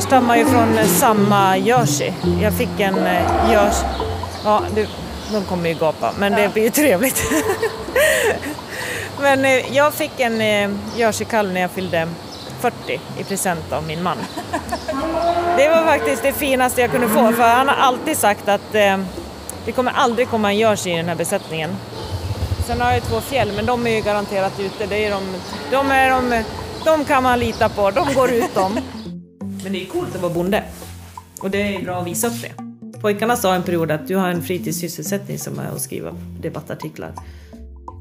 härstammar ju från samma jersey. Jag fick en eh, jersey... Ja, du, de kommer ju gapa, men det blir ju trevligt. men eh, jag fick en eh, jerseykalv när jag fyllde 40 i present av min man. Det var faktiskt det finaste jag kunde få, för han har alltid sagt att eh, det kommer aldrig komma en jersey i den här besättningen. Sen har jag två fjäll, men de är ju garanterat ute. Det är de, de, är de, de kan man lita på, de går ut dem. Men det är coolt att vara bonde. Och det är bra att visa upp det. Pojkarna sa en period att du har en fritidssysselsättning som är att skriva debattartiklar.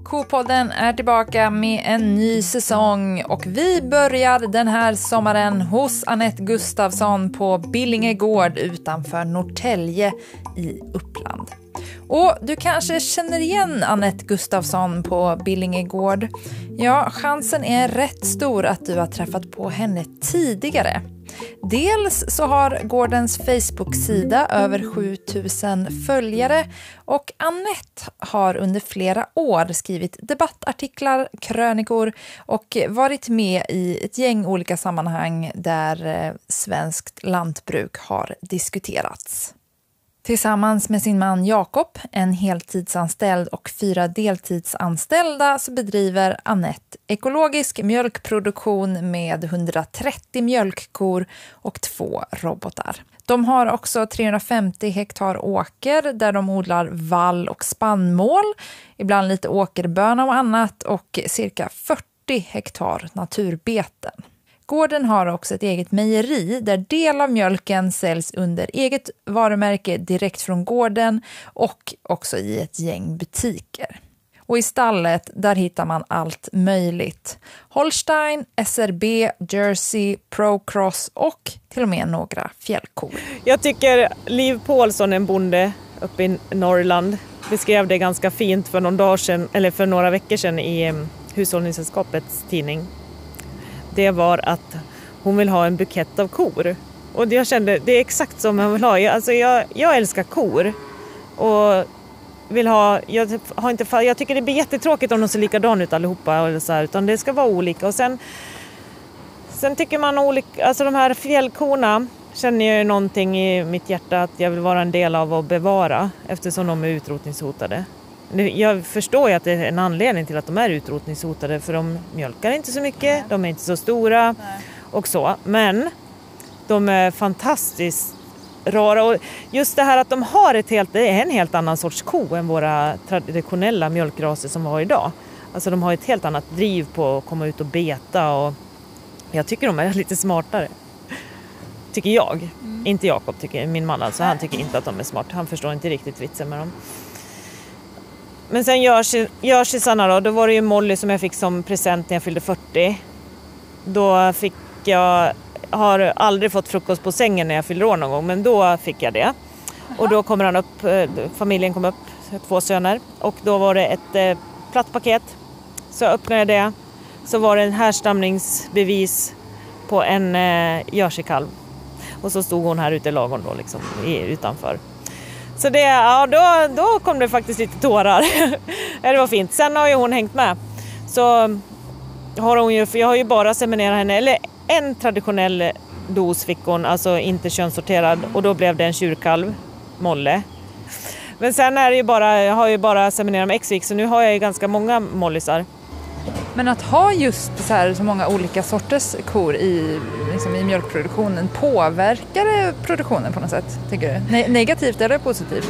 Kopodden är tillbaka med en ny säsong och vi börjar den här sommaren hos Annette Gustafsson på Billinge gård utanför Norrtälje i Uppland. Och du kanske känner igen Annette Gustafsson på Billinge gård? Ja, chansen är rätt stor att du har träffat på henne tidigare. Dels så har gårdens Facebook-sida över 7000 följare och Annette har under flera år skrivit debattartiklar, krönikor och varit med i ett gäng olika sammanhang där eh, svenskt lantbruk har diskuterats. Tillsammans med sin man Jakob, en heltidsanställd och fyra deltidsanställda så bedriver Annette ekologisk mjölkproduktion med 130 mjölkkor och två robotar. De har också 350 hektar åker där de odlar vall och spannmål, ibland lite åkerböna och annat och cirka 40 hektar naturbeten. Gården har också ett eget mejeri där del av mjölken säljs under eget varumärke direkt från gården och också i ett gäng butiker. Och i stallet där hittar man allt möjligt. Holstein, SRB, Jersey, Procross och till och med några fjällkor. Jag tycker Liv Paulsson, en bonde uppe i Norrland, beskrev det ganska fint för, någon dag sedan, eller för några veckor sedan i eh, Hushållningssällskapets tidning det var att hon vill ha en bukett av kor. Och jag kände, det är exakt som hon vill ha. Jag, alltså jag, jag älskar kor. Och vill ha, jag, typ har inte, jag tycker det blir jättetråkigt om de ser likadana ut allihopa. Eller så här, utan det ska vara olika. Och sen, sen tycker man olika, alltså de här fjällkorna känner jag någonting i mitt hjärta att jag vill vara en del av och bevara eftersom de är utrotningshotade. Jag förstår ju att det är en anledning till att de är utrotningshotade för de mjölkar inte så mycket, Nej. de är inte så stora Nej. och så. Men de är fantastiskt rara och just det här att de har ett helt, det är en helt annan sorts ko än våra traditionella mjölkraser som vi har idag. Alltså de har ett helt annat driv på att komma ut och beta och jag tycker de är lite smartare. Tycker jag. Mm. Inte Jakob, tycker min man alltså. Han tycker inte att de är smarta. Han förstår inte riktigt vitsen med dem. Men sen Jersey-Sanna då, då var det ju Molly som jag fick som present när jag fyllde 40. Då fick jag, har aldrig fått frukost på sängen när jag fyller år någon gång, men då fick jag det. Och då kommer han upp, eh, familjen kom upp, två söner, och då var det ett eh, platt paket. Så jag öppnade det, så var det en härstamningsbevis på en eh, jerseykalv. Och så stod hon här ute i lagom då liksom, utanför. Så det, ja, då, då kom det faktiskt lite tårar. det var fint. Sen har ju hon hängt med. Så har hon ju, för jag har ju bara seminerat henne, eller en traditionell dos fick hon, alltså inte könssorterad och då blev det en tjurkalv, Molle. Men sen är det ju bara, jag har ju bara seminerat med Exvik så nu har jag ju ganska många mollisar. Men att ha just så här så många olika sorters kor i, liksom i mjölkproduktionen, påverkar det produktionen på något sätt? Tycker du? Ne negativt eller positivt?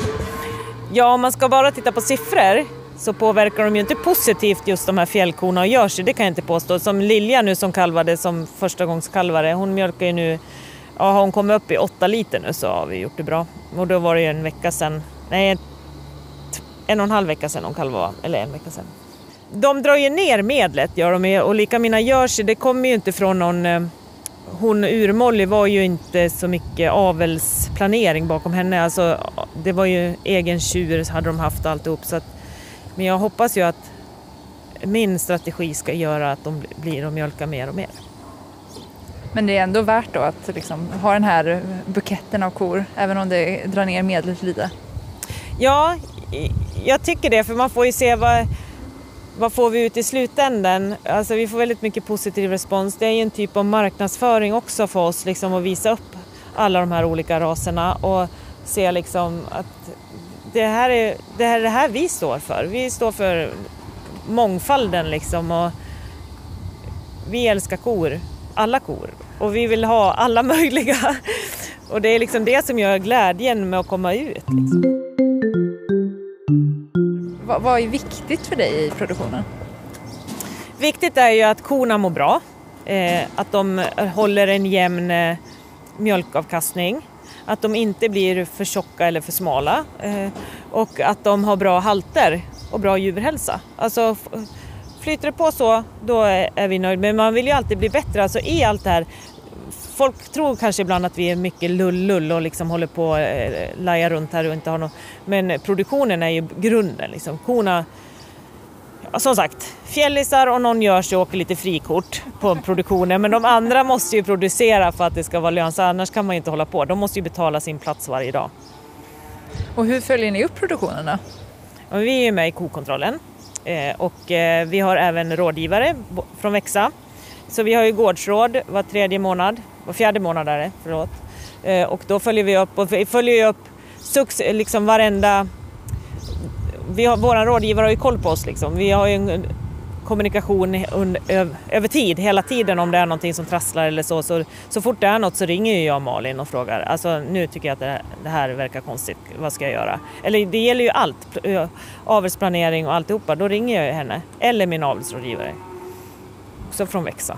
Ja, om man ska bara titta på siffror så påverkar de ju inte positivt just de här fjällkorna och Jersey, det kan jag inte påstå. Som Lilja nu som kalvade som förstagångskalvare, hon mjölkar ju nu, ja har hon kommit upp i åtta liter nu så har vi gjort det bra. Och då var det ju en vecka sedan, nej en och en halv vecka sedan hon kalvade, eller en vecka sedan de drar ju ner medlet gör de och lika mina Jersey, det kommer ju inte från någon eh, hon Urmolly var ju inte så mycket avelsplanering bakom henne. Alltså, det var ju egen tjur hade de haft alltihop. Så att, men jag hoppas ju att min strategi ska göra att de blir och mjölkar mer och mer. Men det är ändå värt då att liksom ha den här buketten av kor, även om det drar ner medlet lite? Ja, jag tycker det, för man får ju se vad vad får vi ut i slutändan? Alltså vi får väldigt mycket positiv respons. Det är ju en typ av marknadsföring också för oss, liksom att visa upp alla de här olika raserna och se liksom att det här är det, här, det här vi står för. Vi står för mångfalden liksom och vi älskar kor, alla kor och vi vill ha alla möjliga. Och det är liksom det som gör glädjen med att komma ut. Liksom. Vad, vad är viktigt för dig i produktionen? Viktigt är ju att korna mår bra, eh, att de håller en jämn eh, mjölkavkastning, att de inte blir för tjocka eller för smala eh, och att de har bra halter och bra djurhälsa. Alltså, flyter det på så, då är vi nöjda. Men man vill ju alltid bli bättre. Alltså i allt det här folk tror kanske ibland att vi är mycket lull-lull och liksom håller på att eh, laja runt här och inte har något. Men produktionen är ju grunden liksom. Korna, som sagt, fjällisar och någon gör sig och åker lite frikort på produktionen. Men de andra måste ju producera för att det ska vara lönsamt, annars kan man ju inte hålla på. De måste ju betala sin plats varje dag. Och hur följer ni upp? Ja, vi är ju med i kokontrollen eh, och eh, vi har även rådgivare från Växa. Så vi har ju gårdsråd var tredje månad var fjärde månad är det, förlåt. Eh, och då följer vi upp, och vi följer upp liksom varenda... Vi har, våra rådgivare har ju koll på oss liksom. Vi har ju en kommunikation under, över tid, hela tiden om det är någonting som trasslar eller så. Så, så fort det är något så ringer jag Malin och frågar. Alltså nu tycker jag att det, det här verkar konstigt, vad ska jag göra? Eller det gäller ju allt, avelsplanering och alltihopa. Då ringer jag henne, eller min avelsrådgivare. Också från Växa.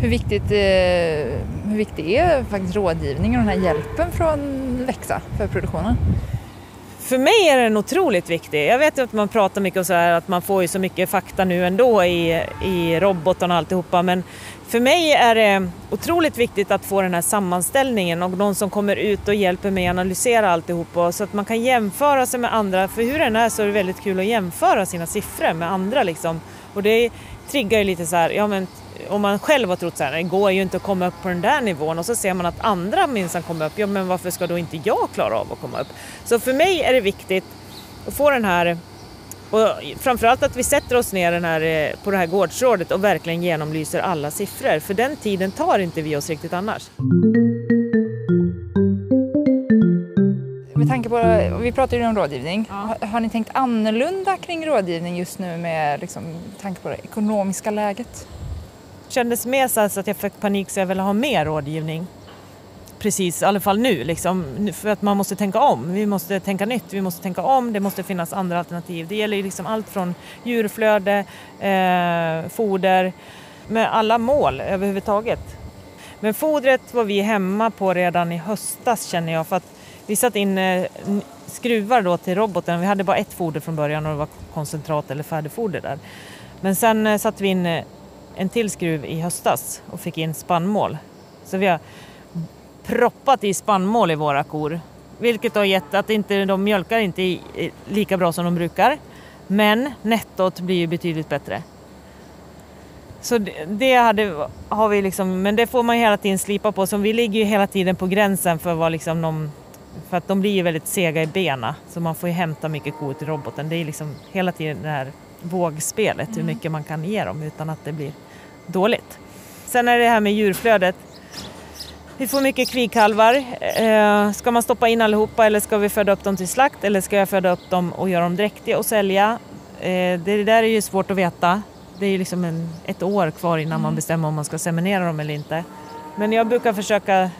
Hur viktigt, eh, hur viktigt är faktiskt rådgivningen och den här hjälpen från Växa för produktionen? För mig är den otroligt viktig. Jag vet att man pratar mycket om så här, att man får ju så mycket fakta nu ändå i, i robotarna och alltihopa men för mig är det otroligt viktigt att få den här sammanställningen och någon som kommer ut och hjälper mig analysera alltihopa så att man kan jämföra sig med andra. För hur den är så är det väldigt kul att jämföra sina siffror med andra liksom. Och det triggar ju lite så här, ja men om man själv har trott så här, det går ju inte att komma upp på den där nivån och så ser man att andra minsann kommer upp, ja men varför ska då inte jag klara av att komma upp? Så för mig är det viktigt att få den här och framförallt att vi sätter oss ner den här, eh, på det här gårdsrådet och verkligen genomlyser alla siffror. För den tiden tar inte vi oss riktigt annars. Med tanke på, vi pratar ju om rådgivning. Ja. Har, har, ni tänkt annorlunda kring rådgivning just nu med liksom, tanke på det ekonomiska läget? Kändes mer så att jag fick panik så jag ville ha mer rådgivning. Precis, i alla fall nu liksom. För att man måste tänka om. Vi måste tänka nytt, vi måste tänka om, det måste finnas andra alternativ. Det gäller liksom allt från djurflöde, eh, foder, med alla mål överhuvudtaget. Men fodret var vi hemma på redan i höstas känner jag för att vi satte in eh, skruvar då till roboten. Vi hade bara ett foder från början och det var koncentrat eller färdigfoder där. Men sen eh, satte vi in eh, en till skruv i höstas och fick in spannmål. Så vi har proppat i spannmål i våra kor. Vilket har gett att inte, de mjölkar inte lika bra som de brukar. Men nettot blir ju betydligt bättre. Så det, det hade, har vi liksom, men det får man hela tiden slipa på. Så vi ligger ju hela tiden på gränsen för vad liksom de, för att de blir ju väldigt sega i benen. Så man får ju hämta mycket kor till roboten. Det är liksom hela tiden det här vågspelet, hur mm. mycket man kan ge dem utan att det blir dåligt. Sen är det här med djurflödet. Vi får mycket kvigkalvar. Eh, ska man stoppa in allihopa eller ska vi föda upp dem till slakt eller ska jag föda upp dem och göra dem dräktiga och sälja? Eh, det där är ju svårt att veta. Det är ju liksom en, ett år kvar innan mm. man bestämmer om man ska seminera dem eller inte. Men jag brukar försöka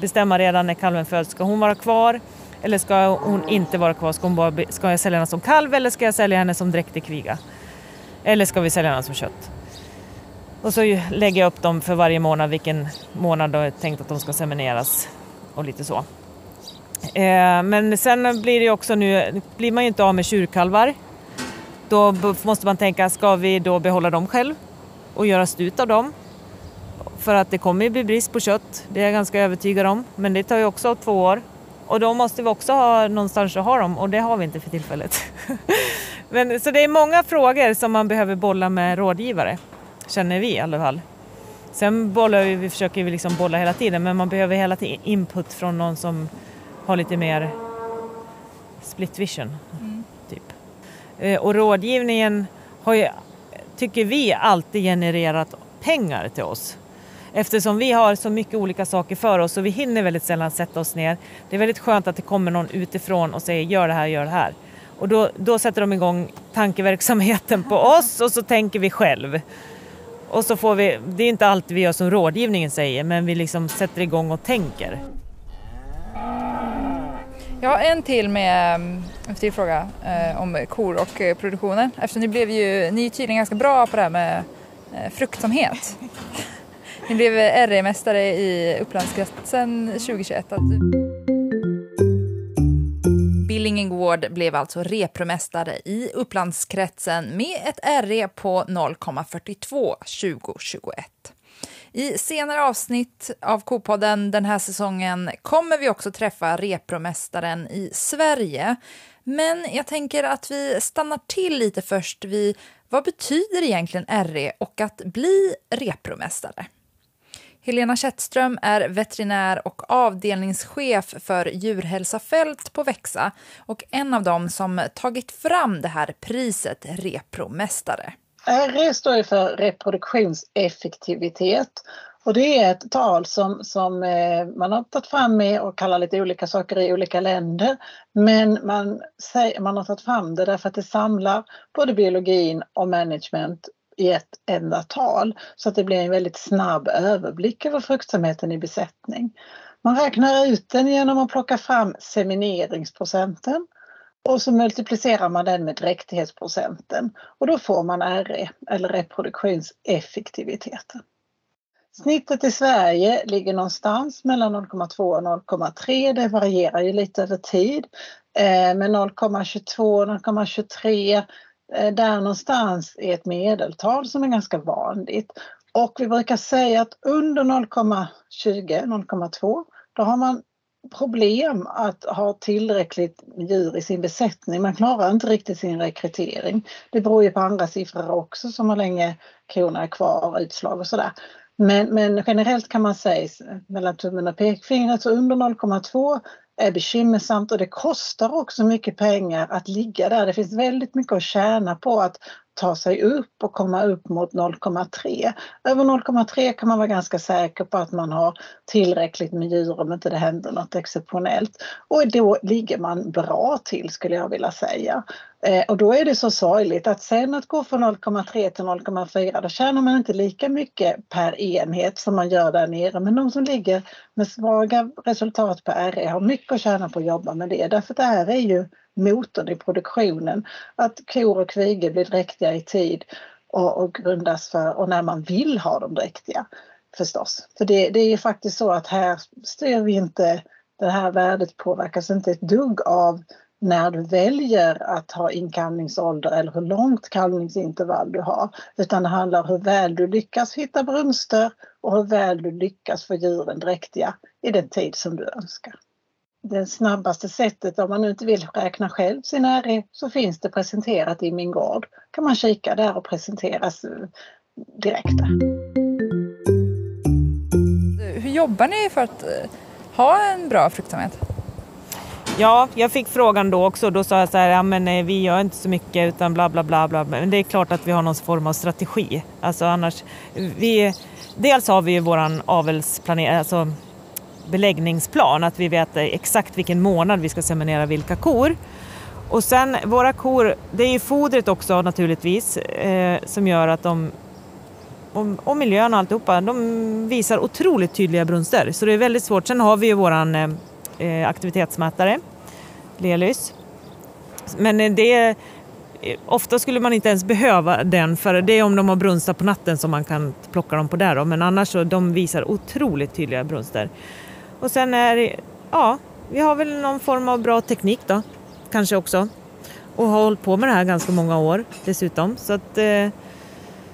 bestämma redan när kalven föds. Ska hon vara kvar eller ska hon inte vara kvar? Ska, hon bara, ska jag sälja henne som kalv eller ska jag sälja henne som dräktig kviga? Eller ska vi sälja henne som kött? Och så lägger jag upp dem för varje månad, vilken månad då är tänkt att de ska semineras och lite så. Eh, men sen blir det också nu, blir man ju inte av med tjurkalvar. Då måste man tänka, ska vi då behålla dem själv och göra stut av dem? För att det kommer ju bli brist på kött, det är jag ganska övertygad om. Men det tar ju också två år. Och då måste vi också ha någonstans att ha dem och det har vi inte för tillfället. Men, så det är många frågor som man behöver bolla med rådgivare känner vi i alla fall. Sen bollar vi, vi försöker vi liksom bolla hela tiden men man behöver hela tiden input från någon som har lite mer split vision. Mm. Typ. Eh, och rådgivningen har ju, tycker vi, alltid genererat pengar till oss. Eftersom vi har så mycket olika saker för oss och vi hinner väldigt sällan sätta oss ner. Det är väldigt skönt att det kommer någon utifrån och säger gör det här, gör det här. Och då, då sätter de igång tankeverksamheten på oss och så tänker vi själv. Och så får vi, det är inte alltid vi gör som rådgivningen säger, men vi liksom sätter igång och tänker. Jag har en till med en till fråga eh, om kor och eh, produktionen. Eftersom ni blev ju, ni är tydligen ganska bra på det här med eh, fruktsamhet ni blev RE-mästare i Upplandskretsen 2021. Billingegård blev alltså repromästare i Upplandskretsen med ett RE på 0,42 2021. I senare avsnitt av Kopodden den här säsongen kommer vi också träffa repromästaren i Sverige. Men jag tänker att vi stannar till lite först vid vad betyder egentligen RE och att bli repromästare? Helena Kättström är veterinär och avdelningschef för djurhälsa fält på Växa och en av dem som tagit fram det här priset Repromästare. RE står för reproduktionseffektivitet och det är ett tal som, som eh, man har tagit fram med och kallar lite olika saker i olika länder. Men man, man har tagit fram det därför att det samlar både biologin och management i ett enda tal så att det blir en väldigt snabb överblick över fruktsamheten i besättning. Man räknar ut den genom att plocka fram semineringsprocenten och så multiplicerar man den med dräktighetsprocenten och då får man RE eller reproduktionseffektiviteten. Snittet i Sverige ligger någonstans mellan 0,2 och 0,3. Det varierar ju lite över tid. Men 0,22, 0,23 Eh, där någonstans är ett medeltal som är ganska vanligt. Och vi brukar säga att under 0,20, 0,2 då har man problem att ha tillräckligt djur i sin besättning. Man klarar inte riktigt sin rekrytering. Det beror ju på andra siffror också som hur länge korna är kvar, utslag och sådär. Men, men generellt kan man säga mellan tummen och pekfingret så under 0,2 är bekymmersamt och det kostar också mycket pengar att ligga där. Det finns väldigt mycket att tjäna på att ta sig upp och komma upp mot 0,3. Över 0,3 kan man vara ganska säker på att man har tillräckligt med djur om inte det händer något exceptionellt. Och då ligger man bra till skulle jag vilja säga. Eh, och då är det så sorgligt att sen att gå från 0,3 till 0,4 då tjänar man inte lika mycket per enhet som man gör där nere. Men de som ligger med svaga resultat på RE har mycket att tjäna på att jobba med det. Därför att det här är ju motorn i produktionen. Att kor och kvigor blir dräktiga i tid och, och grundas för, och när man vill ha dem dräktiga förstås. För det, det är ju faktiskt så att här styr vi inte, det här värdet påverkas inte ett dugg av när du väljer att ha inkallningsålder eller hur långt kallningsintervall du har. Utan det handlar om hur väl du lyckas hitta brunster och hur väl du lyckas få djuren dräktiga i den tid som du önskar det snabbaste sättet om man nu inte vill räkna själv sin RE så finns det presenterat i min gård. kan man kika där och presenteras eh, direkt. Hur jobbar ni för att eh, ha en bra fruktsamhet? Ja, jag fick frågan då också. Då sa jag så här, ja men eh, vi gör inte så mycket utan bla bla bla. bla. Men det är klart att vi har någon form av strategi. Alltså annars, vi, dels har vi ju våran avelsplanering, alltså beläggningsplan, att vi vet exakt vilken månad vi ska seminera vilka kor. Och sen våra kor, det är ju fodret också naturligtvis eh, som gör att de och, och miljön och alltihopa, de visar otroligt tydliga brunster. Så det är väldigt svårt. Sen har vi ju våran eh, eh aktivitetsmätare, Lelys. Men eh, det eh, Ofta skulle man inte ens behöva den för det är om de har brunstar på natten som man kan plocka dem på där då. Men annars så de visar otroligt tydliga brunster. Och sen är det, ja, vi har väl någon form av bra teknik då, kanske också. Och har hållit på med det här ganska många år dessutom. Så att eh,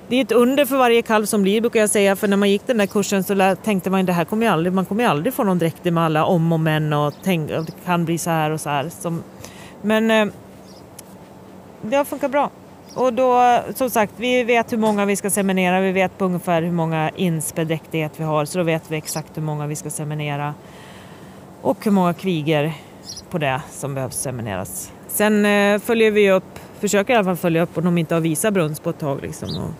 det är ett under för varje kalv som blir brukar jag säga. För när man gick den där kursen så tänkte man det här kommer aldrig, man kommer aldrig få någon dräktig med alla om och men och, tänk, det kan bli så här och så här. Som, men eh, det har funkat bra. Och då, som sagt, vi vet hur många vi ska seminera, vi vet på ungefär hur många inspeddräktighet vi har, så då vet vi exakt hur många vi ska seminera. Och hur många kviger på det som behövs semineras. Sen eh, följer vi upp, försöker i alla fall följa upp om de inte har visat brunst på ett tag liksom och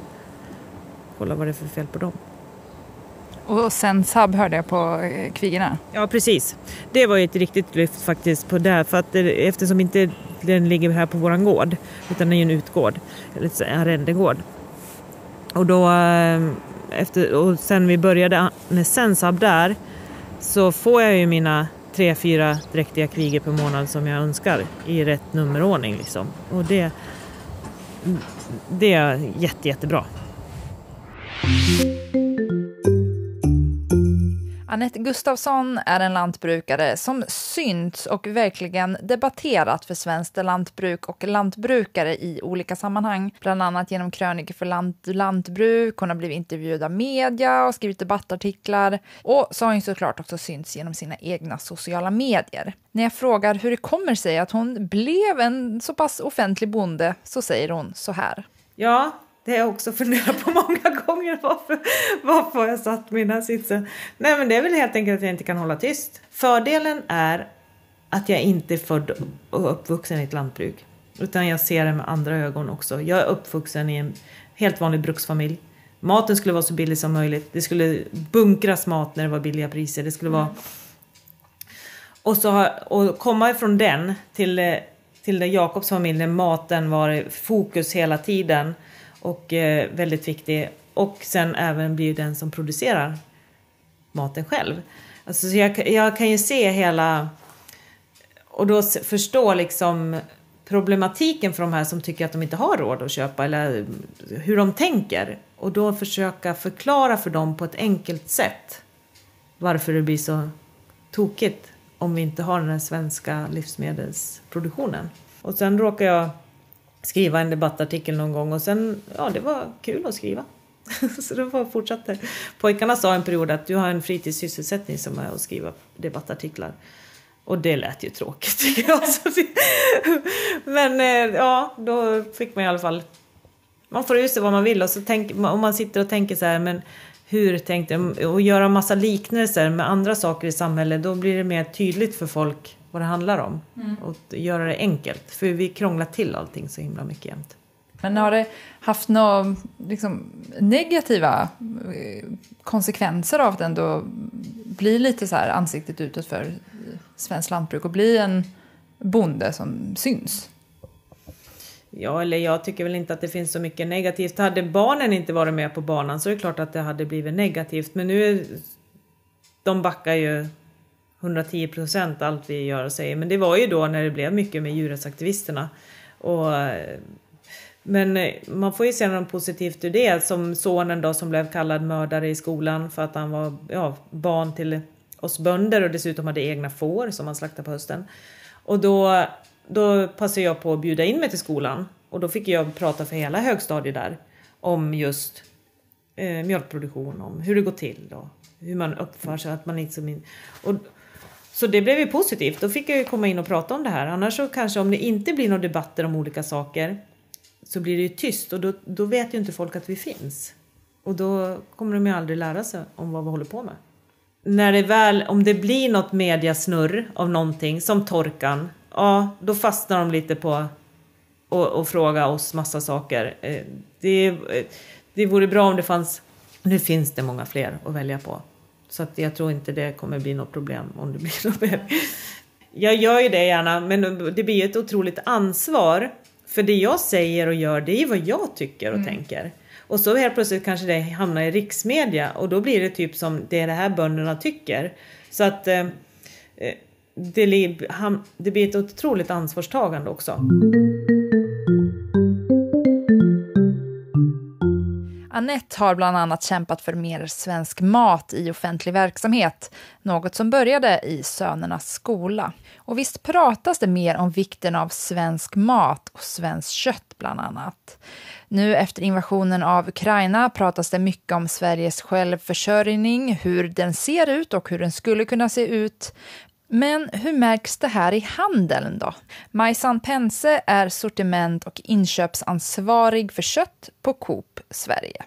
kolla vad det är för fel på dem. Och sen Sab hörde jag på eh, Kvigorna. Ja, precis. Det var ju ett riktigt lyft faktiskt på det, för att det, eftersom inte den ligger här på våran gård, utan det är ju en utgård, eller en arrendegård. Och då, eh, efter, och sen vi började med Sensab där, så får jag ju mina tre, fyra dräktiga kvigor per månad som jag önskar i rätt nummerordning liksom. Och det, mm, det är jätte, jättebra. Anette Gustafsson är en lantbrukare som synts och verkligen debatterat för svenskt lantbruk och lantbrukare i olika sammanhang. Bland annat genom krönikor för lant lantbruk, hon har blivit intervjuad av media och skrivit debattartiklar. Och så har hon såklart också synts genom sina egna sociala medier. När jag frågar hur det kommer sig att hon blev en så pass offentlig bonde så säger hon så här. Ja, det har jag också funderat på många gånger. Varför, varför har jag satt i här sitsen? Nej, men det är väl helt enkelt att jag inte kan hålla tyst. Fördelen är att jag inte är född och uppvuxen i ett lantbruk. Utan jag ser det med andra ögon också. Jag är uppvuxen i en helt vanlig bruksfamilj. Maten skulle vara så billig som möjligt. Det skulle bunkras mat när det var billiga priser. Det skulle vara... Och, så, och komma ifrån den till, till Jakobs familj, där maten var fokus hela tiden och eh, väldigt viktig. Och sen även blir den som producerar maten själv. Alltså, jag, jag kan ju se hela och då förstå liksom problematiken för de här som tycker att de inte har råd att köpa eller hur de tänker och då försöka förklara för dem på ett enkelt sätt varför det blir så tokigt om vi inte har den här svenska livsmedelsproduktionen. Och sen råkar jag skriva en debattartikel någon gång och sen, ja det var kul att skriva. så det var fortsatte. Pojkarna sa en period att du har en fritidssysselsättning som är att skriva debattartiklar. Och det lät ju tråkigt tycker jag. Men eh, ja, då fick man i alla fall... Man får ur sig vad man vill och så tänk, om man sitter och tänker så här, men hur tänkte och göra massa liknelser med andra saker i samhället, då blir det mer tydligt för folk vad det handlar om. Mm. Och göra det enkelt, för vi krånglar till allting så himla mycket jämt. Men har det haft några liksom, negativa eh, konsekvenser av att ändå bli lite så här ansiktet utåt för svenskt lantbruk och bli en bonde som syns? Ja, eller jag tycker väl inte att det finns så mycket negativt. Hade barnen inte varit med på banan så är det klart att det hade blivit negativt. Men nu, de backar ju 110 procent allt vi gör och säger. Men det var ju då när det blev mycket med djurrättsaktivisterna. Och, men eh, man får ju se något positivt ur det. Som sonen då som blev kallad mördare i skolan för att han var ja, barn till oss bönder och dessutom hade egna får som han slaktade på hösten. Och då, då passade jag på att bjuda in mig till skolan och då fick jag prata för hela högstadiet där om just eh, mjölkproduktion, om hur det går till och hur man uppför sig. Att man inte som in... och, så det blev ju positivt. Då fick jag ju komma in och prata om det här. Annars så kanske om det inte blir några debatter om olika saker så blir det ju tyst och då, då vet ju inte folk att vi finns. Och då kommer de ju aldrig lära sig om vad vi håller på med. När det väl, om det blir något mediasnurr av någonting, som torkan, ja då fastnar de lite på och, och fråga oss massa saker. Eh, det, eh, det vore bra om det fanns, nu finns det många fler att välja på. Så att jag tror inte det kommer bli något problem om det blir mer. Jag gör ju det gärna, men det blir ett otroligt ansvar. För det jag säger och gör, det är vad jag tycker och mm. tänker. Och så helt plötsligt kanske det hamnar i riksmedia och då blir det typ som det är det här bönderna tycker. Så att eh, eh det, det blir ett otroligt ansvarstagande också. Annette har bland annat kämpat för mer svensk mat i offentlig verksamhet, något som började i Sönernas skola. Och visst pratas det mer om vikten av svensk mat och svenskt kött bland annat. Nu efter invasionen av Ukraina pratas det mycket om Sveriges självförsörjning, hur den ser ut och hur den skulle kunna se ut. Men hur märks det här i handeln då? Majsan Pense är sortiment och inköpsansvarig för kött på Coop Sverige.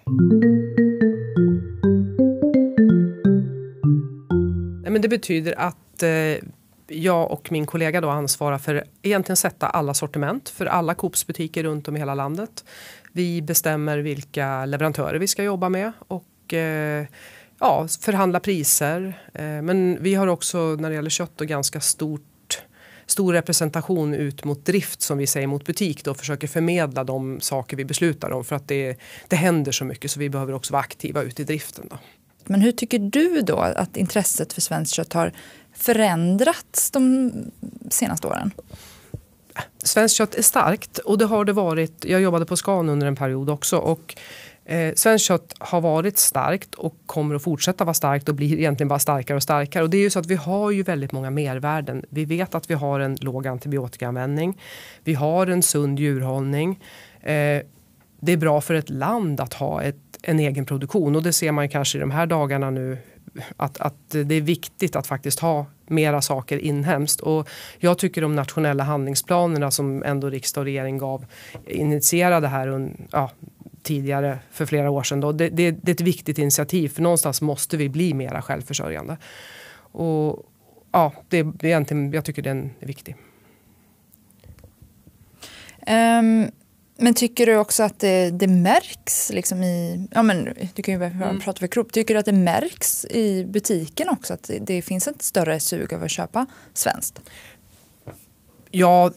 Men det betyder att eh, jag och min kollega då ansvarar för egentligen sätta alla sortiment för alla Coops butiker runt om i hela landet. Vi bestämmer vilka leverantörer vi ska jobba med och eh, ja, förhandla priser. Eh, men vi har också när det gäller kött då ganska stort stor representation ut mot drift som vi säger mot butik då försöker förmedla de saker vi beslutar om för att det, det händer så mycket så vi behöver också vara aktiva ute i driften. Då. Men hur tycker du då att intresset för svenskt kött har förändrats de senaste åren? Svenskt kött är starkt och det har det varit. Jag jobbade på Scan under en period också och Eh, svenskt kött har varit starkt och kommer att fortsätta vara starkt och blir egentligen bara starkare och starkare. Och det är ju så att vi har ju väldigt många mervärden. Vi vet att vi har en låg antibiotikaanvändning. Vi har en sund djurhållning. Eh, det är bra för ett land att ha ett, en egen produktion och det ser man kanske i de här dagarna nu att, att det är viktigt att faktiskt ha mera saker inhemskt. Och jag tycker de nationella handlingsplanerna som ändå riksdag och regering gav initierade här ja, tidigare för flera år sedan. Då. Det, det, det, är ett viktigt initiativ för någonstans måste vi bli mera självförsörjande. Och ja, det är egentligen, jag tycker den är viktig. Um, men tycker du också att det, det märks liksom i, ja men du kan ju mm. prata för Kropp, tycker du att det märks i butiken också att det, det finns ett större sug över att köpa svenskt? Ja,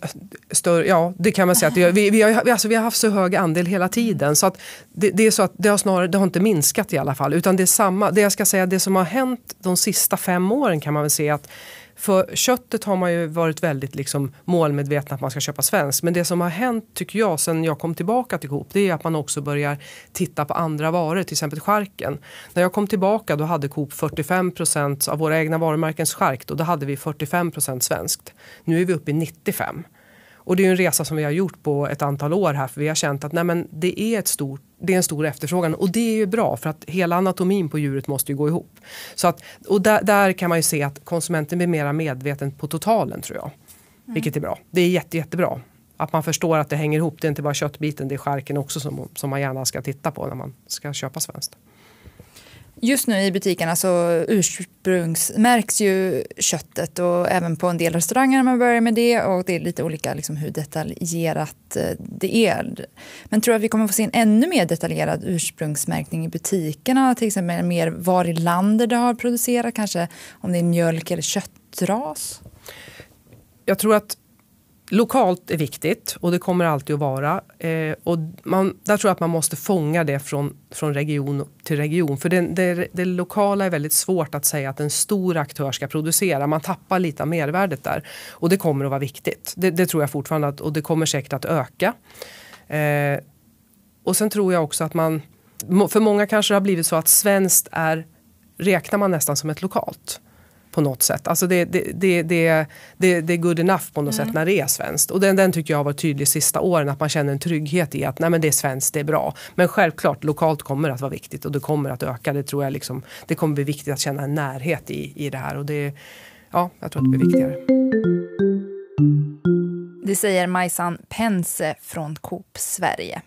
större, ja, det kan man säga. Att vi, vi, har, alltså, vi har haft så hög andel hela tiden. Så att det, det är så att det har, snarare, det har inte minskat i alla fall. Utan det är samma, det jag ska säga, det som har hänt de sista fem åren kan man väl se att för köttet har man ju varit väldigt liksom målmedveten att man ska köpa svenskt. Men det som har hänt tycker jag sen jag kom tillbaka till Coop det är att man också börjar titta på andra varor, till exempel skärken. När jag kom tillbaka då hade Coop 45 procent av våra egna varumärkens skärk Då, då hade vi 45 procent svenskt. Nu är vi uppe i 95. Och det är en resa som vi har gjort på ett antal år här för vi har känt att nej men, det, är ett stort, det är en stor efterfrågan och det är ju bra för att hela anatomin på djuret måste ju gå ihop. Så att, och där, där kan man ju se att konsumenten blir mer medveten på totalen tror jag. Mm. Vilket är bra. Det är jätte, jättebra. Att man förstår att det hänger ihop. Det är inte bara köttbiten, det är skärken också som, som man gärna ska titta på när man ska köpa svenskt. Just nu i butikerna så ursprungsmärks ju köttet och även på en del restauranger när man börjar med det och det är lite olika liksom hur detaljerat eh, det är. Men tror du att vi kommer få se en ännu mer detaljerad ursprungsmärkning i butikerna? Till exempel mer var i landet det har producerat, kanske om det är mjölk eller köttras? Jag tror att lokalt är viktigt och det kommer alltid att vara. Eh, och man, där tror jag att man måste fånga det från, från region till region. För det, det, det, lokala är väldigt svårt att säga att en stor aktör ska producera. Man tappar lite av mervärdet där. Och det kommer att vara viktigt. Det, det tror jag fortfarande att, och det kommer säkert att öka. Eh, och sen tror jag också att man, för många kanske det har blivit så att svenskt är, räknar man nästan som ett lokalt på något sätt. Alltså det, det, det, det, det, det är good enough på något mm. sätt när det är svenskt. Och den, den tycker jag har varit tydlig sista åren att man känner en trygghet i att nej men det är svenskt, det är bra. Men självklart lokalt kommer att vara viktigt och det kommer att öka. Det tror jag liksom, det kommer bli viktigt att känna en närhet i, i det här och det, ja, jag tror att det blir viktigare. Det säger Majsan Pense från Coop Sverige.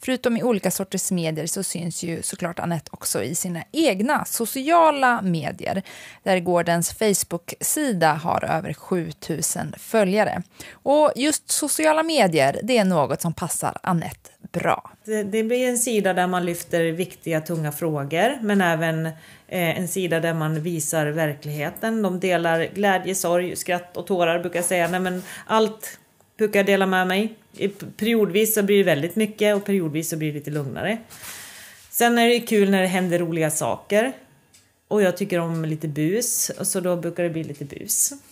Förutom i olika sorters medier så syns ju såklart Annette också i sina egna sociala medier där gårdens Facebook-sida har över 7000 följare. Och just sociala medier, det är något som passar Annette bra. Det, det blir en sida där man lyfter viktiga, tunga frågor men även eh, en sida där man visar verkligheten. De delar glädje, sorg, skratt och tårar brukar jag säga. Nej, men allt brukar jag dela med mig. Periodvis så blir det väldigt mycket och periodvis så blir det lite lugnare. Sen är det kul när det händer roliga saker. Och jag tycker om lite bus, så då brukar det bli lite bus.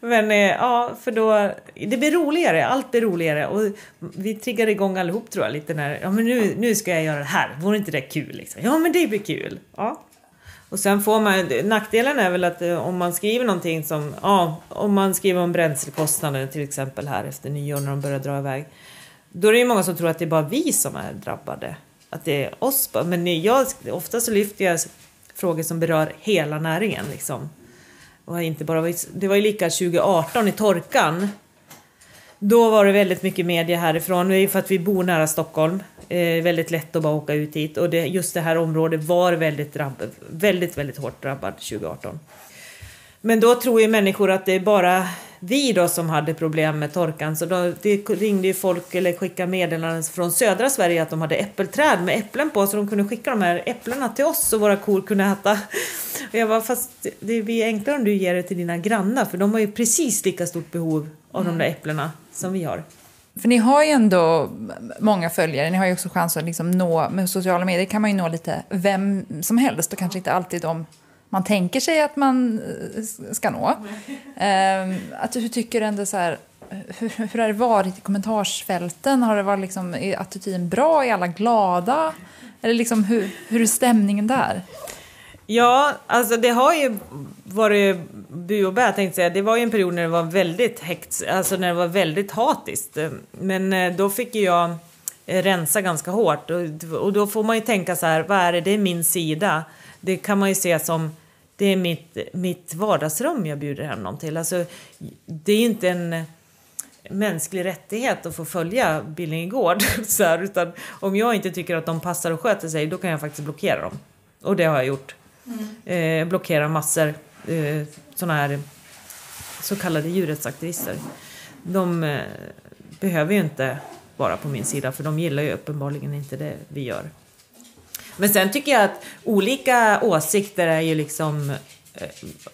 Men eh, ja, för då, det blir roligare, allt blir roligare och vi triggar igång allihop tror jag lite när, ja men nu, nu ska jag göra det här, vore inte det kul liksom? Ja men det blir kul. Ja, och sen får man, nackdelen är väl att eh, om man skriver någonting som, ja, om man skriver om bränslekostnader till exempel här efter nyår när de börjar dra iväg. Då är det ju många som tror att det är bara vi som är drabbade. Att det är oss Men jag, ofta så lyfter jag frågor som berör hela näringen liksom. Och inte bara, det var ju lika 2018 i torkan. Då var det väldigt mycket media härifrån, det är för att vi bor nära Stockholm. Eh, väldigt lätt att bara åka ut hit och det, just det här området var väldigt, drabb, väldigt, väldigt hårt drabbat 2018. Men då tror ju människor att det är bara vi då som hade problem med torkan så då, det ringde ju folk eller skickade meddelanden från södra Sverige att de hade äppelträd med äpplen på så de kunde skicka de här äpplena till oss så våra kor kunde äta. Och jag bara, fast det blir enklare om du ger det till dina grannar för de har ju precis lika stort behov av mm. de där äpplena som vi har. För ni har ju ändå många följare, ni har ju också chans att liksom nå, med sociala medier kan man ju nå lite vem som helst och kanske inte alltid de man tänker sig att man eh, ska nå. Um, att, hur tycker du ändå så här, hur, hur har det varit i kommentarsfälten? Har det varit liksom, är attityden bra? Är alla glada? Eller liksom, hur, hur är stämningen där? Ja, alltså det har ju varit bu och bä tänkte jag säga. Det var ju en period när det var väldigt häkt, alltså när det var väldigt hatiskt. Men eh, då fick ju jag eh, rensa ganska hårt och, och då får man ju tänka så här, vad är det, det är min sida. Det kan man ju se som, det är mitt, mitt vardagsrum jag bjuder hem någon till. Alltså, det är inte en mänsklig rättighet att få följa Billinge Gård. Så här, utan om jag inte tycker att de passar och sköter sig, då kan jag faktiskt blockera dem. Och det har jag gjort. Mm. Eh, blockera massor eh, sådana här så kallade djurrättsaktivister. De eh, behöver ju inte vara på min sida för de gillar ju uppenbarligen inte det vi gör. Men sen tycker jag att olika åsikter är ju liksom eh,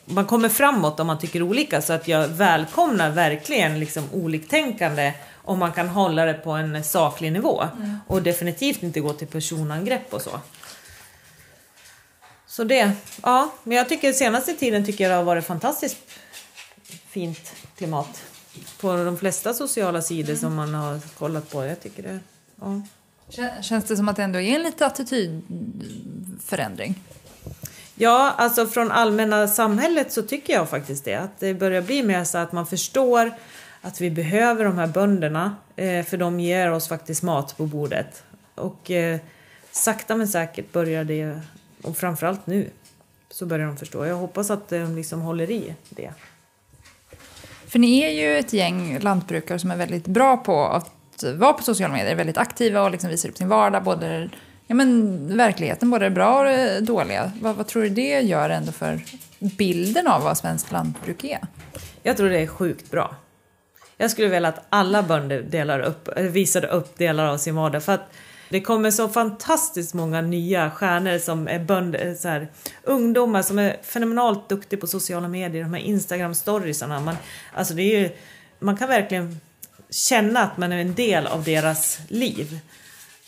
man kommer framåt om man tycker olika så att jag välkomnar verkligen liksom oliktänkande om man kan hålla det på en saklig nivå mm. och definitivt inte gå till personangrepp och så. Så det, ja, men jag tycker senaste tiden tycker jag det har varit fantastiskt fint klimat på de flesta sociala sidor mm. som man har kollat på. Jag tycker det, ja. Känns det som att det ändå är en lite attitydförändring? Ja, alltså från allmänna samhället så tycker jag faktiskt det. Att det börjar bli mer så att man förstår att vi behöver de här bönderna eh, för de ger oss faktiskt mat på bordet. Och eh, sakta men säkert börjar det, och framförallt nu, så börjar de förstå. Jag hoppas att de liksom håller i det. För ni är ju ett gäng lantbrukare som är väldigt bra på att vara på sociala medier, väldigt aktiva och liksom visar upp sin vardag, både ja, men, verkligheten, både det bra och det dåliga. Vad, vad tror du det gör ändå för bilden av vad svenskt lantbruk är? Jag tror det är sjukt bra. Jag skulle vilja att alla bönder delar upp, eh, visade upp delar av sin vardag. För att det kommer så fantastiskt många nya stjärnor som är bönder, eh, så här, ungdomar som är fenomenalt duktiga på sociala medier, de här Instagram-storiesarna. Man, alltså det är ju, man kan verkligen känna att man är en del av deras liv.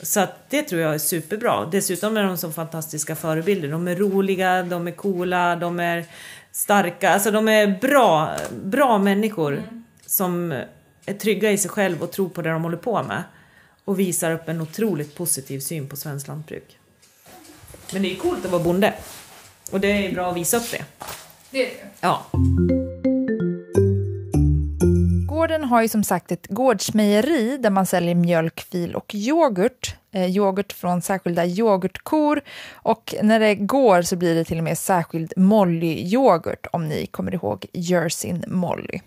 Så att det tror jag är superbra. Dessutom är de så fantastiska förebilder. De är roliga, de är coola, de är starka. Alltså de är bra, bra människor mm. som är trygga i sig själv och tror på det de håller på med. Och visar upp en otroligt positiv syn på svenskt lantbruk. Men det är coolt att vara bonde. Och det är bra att visa upp det. Det är det. Ja. Gården har ju som sagt ett gårdsmejeri där man säljer mjölk, fil och yoghurt. Eh, yoghurt från särskilda yoghurtkor och när det går så blir det till och med särskild Molly-yoghurt om ni kommer ihåg Jersin Molly.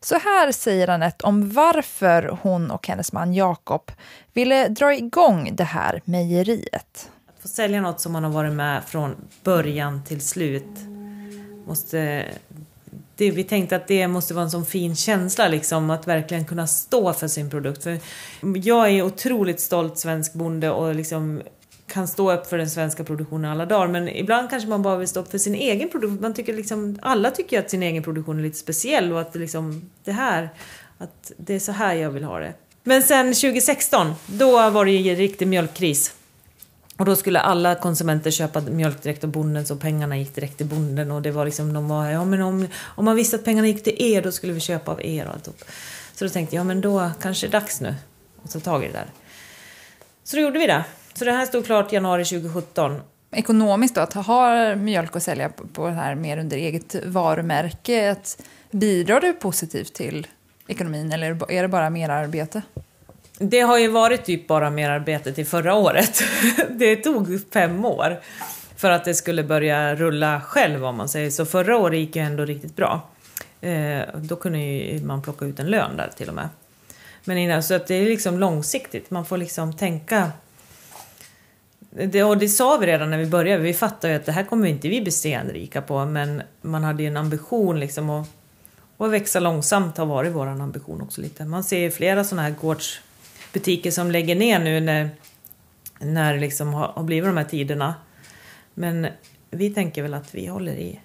Så här säger Anette om varför hon och hennes man Jakob ville dra igång det här mejeriet. Att få sälja något som man har varit med från början till slut måste det, vi tänkte att det måste vara en sån fin känsla liksom att verkligen kunna stå för sin produkt. För jag är otroligt stolt svensk bonde och liksom kan stå upp för den svenska produktionen alla dagar men ibland kanske man bara vill stå upp för sin egen produktion. Man tycker liksom, alla tycker att sin egen produktion är lite speciell och att det, liksom, det här, att det är så här jag vill ha det. Men sen 2016, då var det ju riktig mjölkkris. Och då skulle alla konsumenter köpa mjölk direkt av bonden så pengarna gick direkt till bonden och det var liksom, de var, ja men om, om man visste att pengarna gick till er då skulle vi köpa av er och alltihop. Så då tänkte jag, ja men då kanske det är dags nu att ta tag i det där. Så då gjorde vi det. Så det här stod klart januari 2017. Ekonomiskt då, att ha mjölk att sälja på det här mer under eget varumärke, att bidrar det positivt till ekonomin eller är det bara mer arbete? Det har ju varit typ bara merarbete till förra året. Det tog fem år för att det skulle börja rulla själv om man säger så. Förra året gick ju ändå riktigt bra. Eh, då kunde ju man plocka ut en lön där till och med. Men innan, så att det är liksom långsiktigt. Man får liksom tänka det, och det sa vi redan när vi började, vi fattade ju att det här kommer inte vi bli stenrika på men man hade ju en ambition liksom att Och växa långsamt har varit vår ambition också lite. Man ser ju flera sådana här gårds gårdsbutiker som lägger ner nu när, när det liksom har, har blivit de här tiderna. Men vi tänker väl att vi håller i.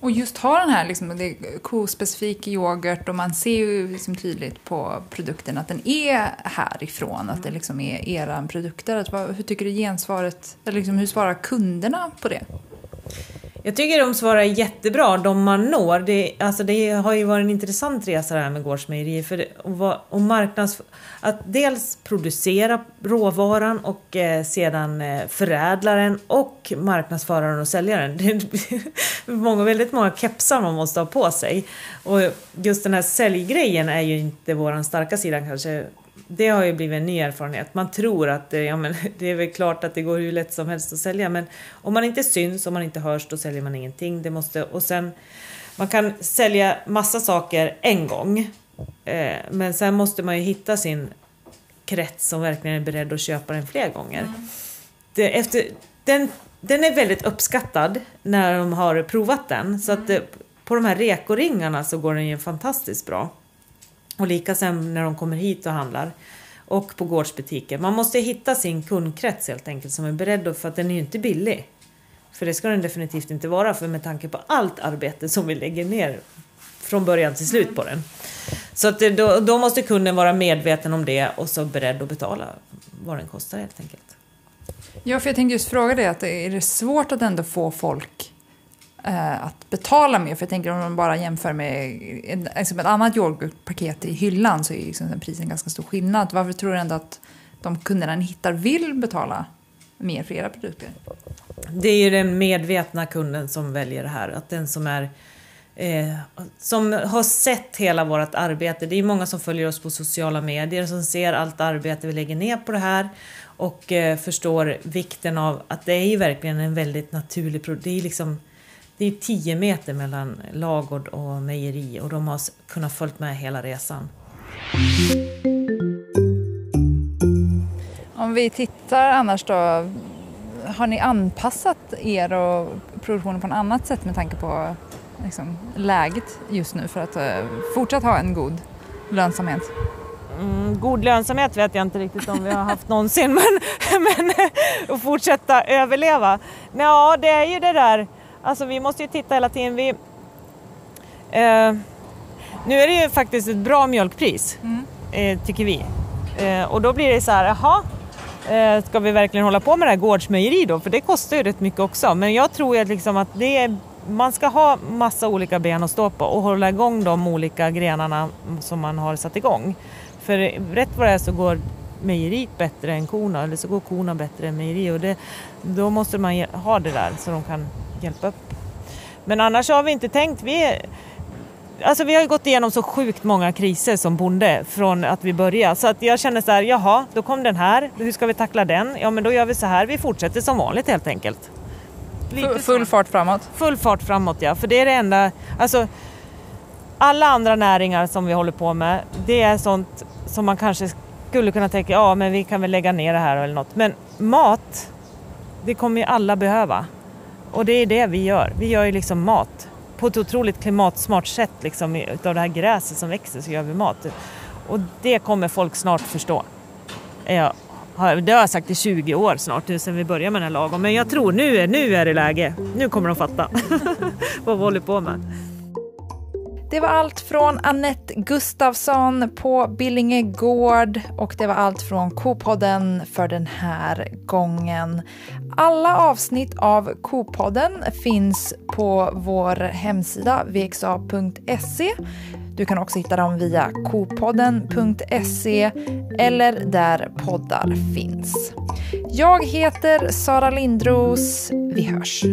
Och just ha den här liksom, det kospecifik yoghurt och man ser ju liksom tydligt på produkten att den är härifrån, att det liksom är era produkter. Att, hur tycker du gensvaret, eller liksom, hur svarar kunderna på det? Jag tycker de svarar jättebra, de man når. Det, alltså det har ju varit en intressant resa det här med gårdsmejerier. För det, och, och marknads, att dels producera råvaran och eh, sedan eh, förädla den och marknadsföra den och sälja den. Det är många, väldigt många kepsar man måste ha på sig. Och just den här säljgrejen är ju inte vår starka sida kanske det har ju blivit en ny erfarenhet. Man tror att det, ja, men, det är väl klart att det går hur lätt som helst att sälja men om man inte syns, om man inte hörs, då säljer man ingenting. Det måste, och sen, man kan sälja massa saker en gång eh, men sen måste man ju hitta sin krets som verkligen är beredd att köpa den fler gånger. Mm. Det, efter, den, den är väldigt uppskattad när de har provat den så att det, på de här rekoringarna så går den ju fantastiskt bra. Och lika sen när de kommer hit och handlar. Och på gårdsbutiker. Man måste hitta sin kundkrets helt enkelt som är beredd för att den är ju inte billig. För det ska den definitivt inte vara för med tanke på allt arbete som vi lägger ner från början till slut på den. Så att då, då måste kunden vara medveten om det och så beredd att betala vad den kostar helt enkelt. Ja, för jag tänkte just fråga dig, att är det svårt att ändå få folk Eh, att betala mer. För jag tänker om man bara jämför med en, liksom ett annat yoghurtpaket i hyllan så är liksom prisen ganska stor skillnad. Varför tror du ändå att de kunderna ni hittar vill betala mer för era produkter? Det är ju den medvetna kunden som väljer det här. Att den som är Eh, som har sett hela vårt arbete. Det är många som följer oss på sociala medier som ser allt arbete vi lägger ner på det här och eh, förstår vikten av att det är ju verkligen en väldigt naturlig produkt. Det är liksom det är 10 meter mellan lagård och mejeri och de har kunnat följa med hela resan. Om vi tittar annars då, har ni anpassat er och produktionen på något annat sätt med tanke på liksom, läget just nu för att uh, fortsatt ha en god lönsamhet? Mm, god lönsamhet vet jag inte riktigt om vi har haft någonsin men, men att fortsätta överleva. Ja, det är ju det där Alltså vi måste ju titta hela tiden. Vi, eh, nu är det ju faktiskt ett bra mjölkpris, mm. eh, tycker vi. Eh, och då blir det så här, jaha, eh, ska vi verkligen hålla på med det här gårdsmejeri då? För det kostar ju rätt mycket också. Men jag tror ju liksom att det är, man ska ha massa olika ben att stå på och hålla igång de olika grenarna som man har satt igång. För rätt vad det är så går mejeriet bättre än korna eller så går korna bättre än mejeriet och det, då måste man ha det där så de kan hjälpa upp. Men annars har vi inte tänkt. Vi, alltså vi har gått igenom så sjukt många kriser som bonde från att vi började. Så att jag känner så här, jaha, då kom den här. Hur ska vi tackla den? Ja, men då gör vi så här. Vi fortsätter som vanligt helt enkelt. Lite full fart framåt? Full fart framåt, ja. För det är det enda. Alltså, alla andra näringar som vi håller på med, det är sånt som man kanske skulle kunna tänka, ja men vi kan väl lägga ner det här eller något. Men mat, det kommer ju alla behöva. Och det är det vi gör. Vi gör ju liksom mat på ett otroligt klimatsmart sätt. Liksom, utav det här gräset som växer så gör vi mat. Och det kommer folk snart förstå. Jag har, det har jag sagt i 20 år snart nu sedan vi började med den här lagen. Men jag tror nu är, nu är det läge. Nu kommer de fatta vad vi håller på med. Det var allt från Annette Gustafsson på Billinge Gård och det var allt från Kopodden för den här gången. Alla avsnitt av Kopodden finns på vår hemsida vxa.se. Du kan också hitta dem via kopodden.se eller där poddar finns. Jag heter Sara Lindros. Vi hörs.